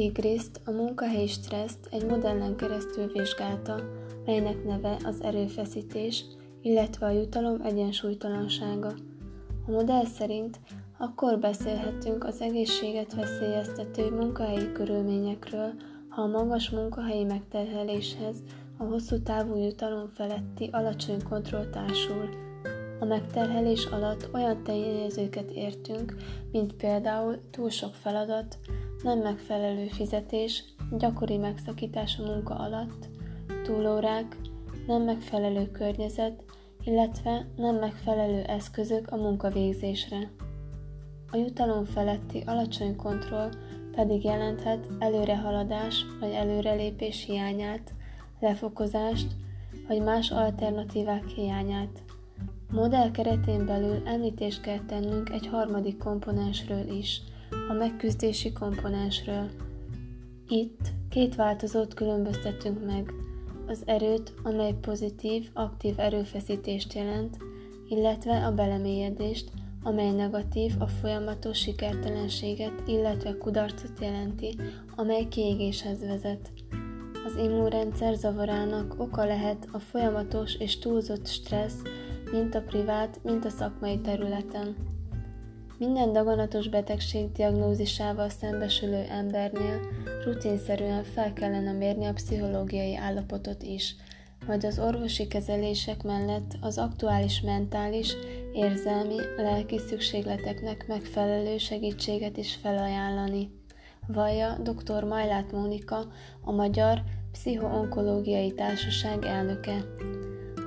Tigriszt, a munkahelyi stresszt egy modellen keresztül vizsgálta, melynek neve az erőfeszítés, illetve a jutalom egyensúlytalansága. A modell szerint akkor beszélhetünk az egészséget veszélyeztető munkahelyi körülményekről, ha a magas munkahelyi megterheléshez a hosszú távú jutalom feletti alacsony kontroll társul. A megterhelés alatt olyan tényezőket értünk, mint például túl sok feladat, nem megfelelő fizetés, gyakori megszakítás a munka alatt, túlórák, nem megfelelő környezet, illetve nem megfelelő eszközök a munkavégzésre. A jutalom feletti alacsony kontroll pedig jelenthet előrehaladás vagy előrelépés hiányát, lefokozást vagy más alternatívák hiányát. Modell keretén belül említést kell tennünk egy harmadik komponensről is, a megküzdési komponensről. Itt két változót különböztetünk meg, az erőt, amely pozitív, aktív erőfeszítést jelent, illetve a belemélyedést, amely negatív, a folyamatos sikertelenséget, illetve kudarcot jelenti, amely kiégéshez vezet. Az immunrendszer zavarának oka lehet a folyamatos és túlzott stressz, mint a privát, mint a szakmai területen. Minden daganatos betegség diagnózisával szembesülő embernél rutinszerűen fel kellene mérni a pszichológiai állapotot is, majd az orvosi kezelések mellett az aktuális mentális, érzelmi, lelki szükségleteknek megfelelő segítséget is felajánlani. Vallja dr. Majlát Mónika, a Magyar Pszichoonkológiai Társaság elnöke.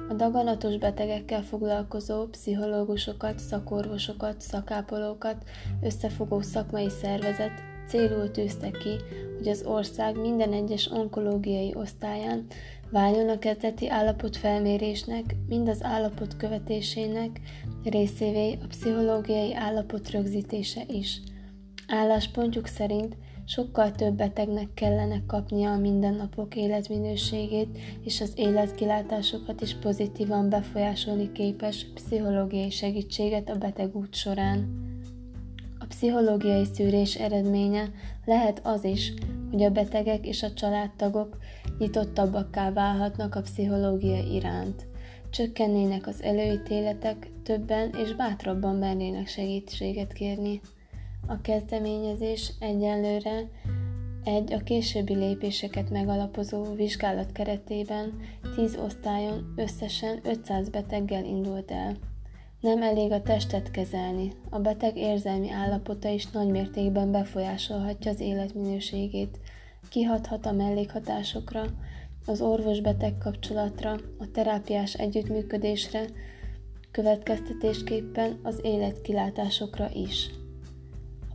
A daganatos betegekkel foglalkozó pszichológusokat, szakorvosokat, szakápolókat összefogó szakmai szervezet célul tűzte ki, hogy az ország minden egyes onkológiai osztályán váljon a kezdeti állapotfelmérésnek, mind az állapot követésének részévé a pszichológiai állapot rögzítése is. Álláspontjuk szerint sokkal több betegnek kellene kapnia a mindennapok életminőségét és az életkilátásokat is pozitívan befolyásolni képes pszichológiai segítséget a beteg út során. A pszichológiai szűrés eredménye lehet az is, hogy a betegek és a családtagok nyitottabbakká válhatnak a pszichológia iránt. Csökkennének az előítéletek, többen és bátrabban mernének segítséget kérni. A kezdeményezés egyenlőre egy a későbbi lépéseket megalapozó vizsgálat keretében 10 osztályon összesen 500 beteggel indult el. Nem elég a testet kezelni, a beteg érzelmi állapota is nagymértékben befolyásolhatja az életminőségét, kihathat a mellékhatásokra, az orvos-beteg kapcsolatra, a terápiás együttműködésre, következtetésképpen az életkilátásokra is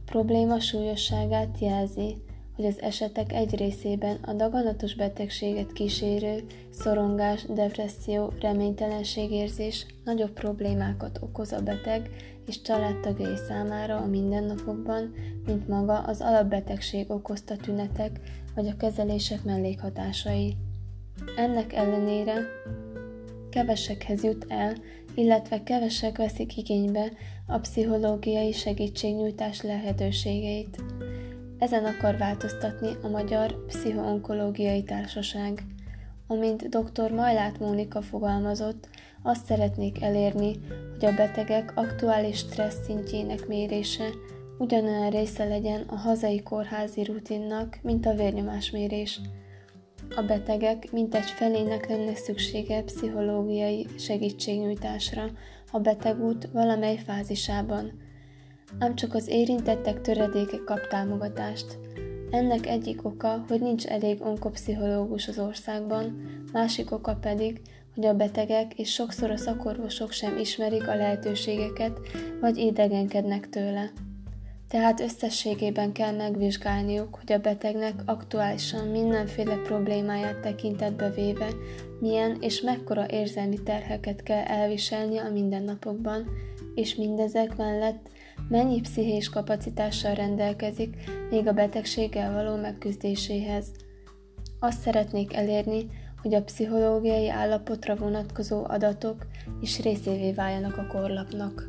probléma súlyosságát jelzi, hogy az esetek egy részében a daganatos betegséget kísérő szorongás, depresszió, reménytelenségérzés nagyobb problémákat okoz a beteg és családtagjai számára a mindennapokban, mint maga az alapbetegség okozta tünetek vagy a kezelések mellékhatásai. Ennek ellenére kevesekhez jut el, illetve kevesek veszik igénybe a pszichológiai segítségnyújtás lehetőségeit. Ezen akar változtatni a Magyar Pszichoonkológiai Társaság. Amint dr. Majlát Mónika fogalmazott, azt szeretnék elérni, hogy a betegek aktuális stressz szintjének mérése ugyanolyan része legyen a hazai kórházi rutinnak, mint a vérnyomásmérés. A betegek mintegy felének lenne szüksége pszichológiai segítségnyújtásra, a betegút valamely fázisában. Ám csak az érintettek töredéke kap támogatást. Ennek egyik oka, hogy nincs elég onkopszichológus az országban, másik oka pedig, hogy a betegek és sokszor a szakorvosok sem ismerik a lehetőségeket, vagy idegenkednek tőle. Tehát összességében kell megvizsgálniuk, hogy a betegnek aktuálisan mindenféle problémáját tekintetbe véve milyen és mekkora érzelmi terheket kell elviselni a mindennapokban, és mindezek mellett mennyi pszichés kapacitással rendelkezik még a betegséggel való megküzdéséhez. Azt szeretnék elérni, hogy a pszichológiai állapotra vonatkozó adatok is részévé váljanak a korlapnak.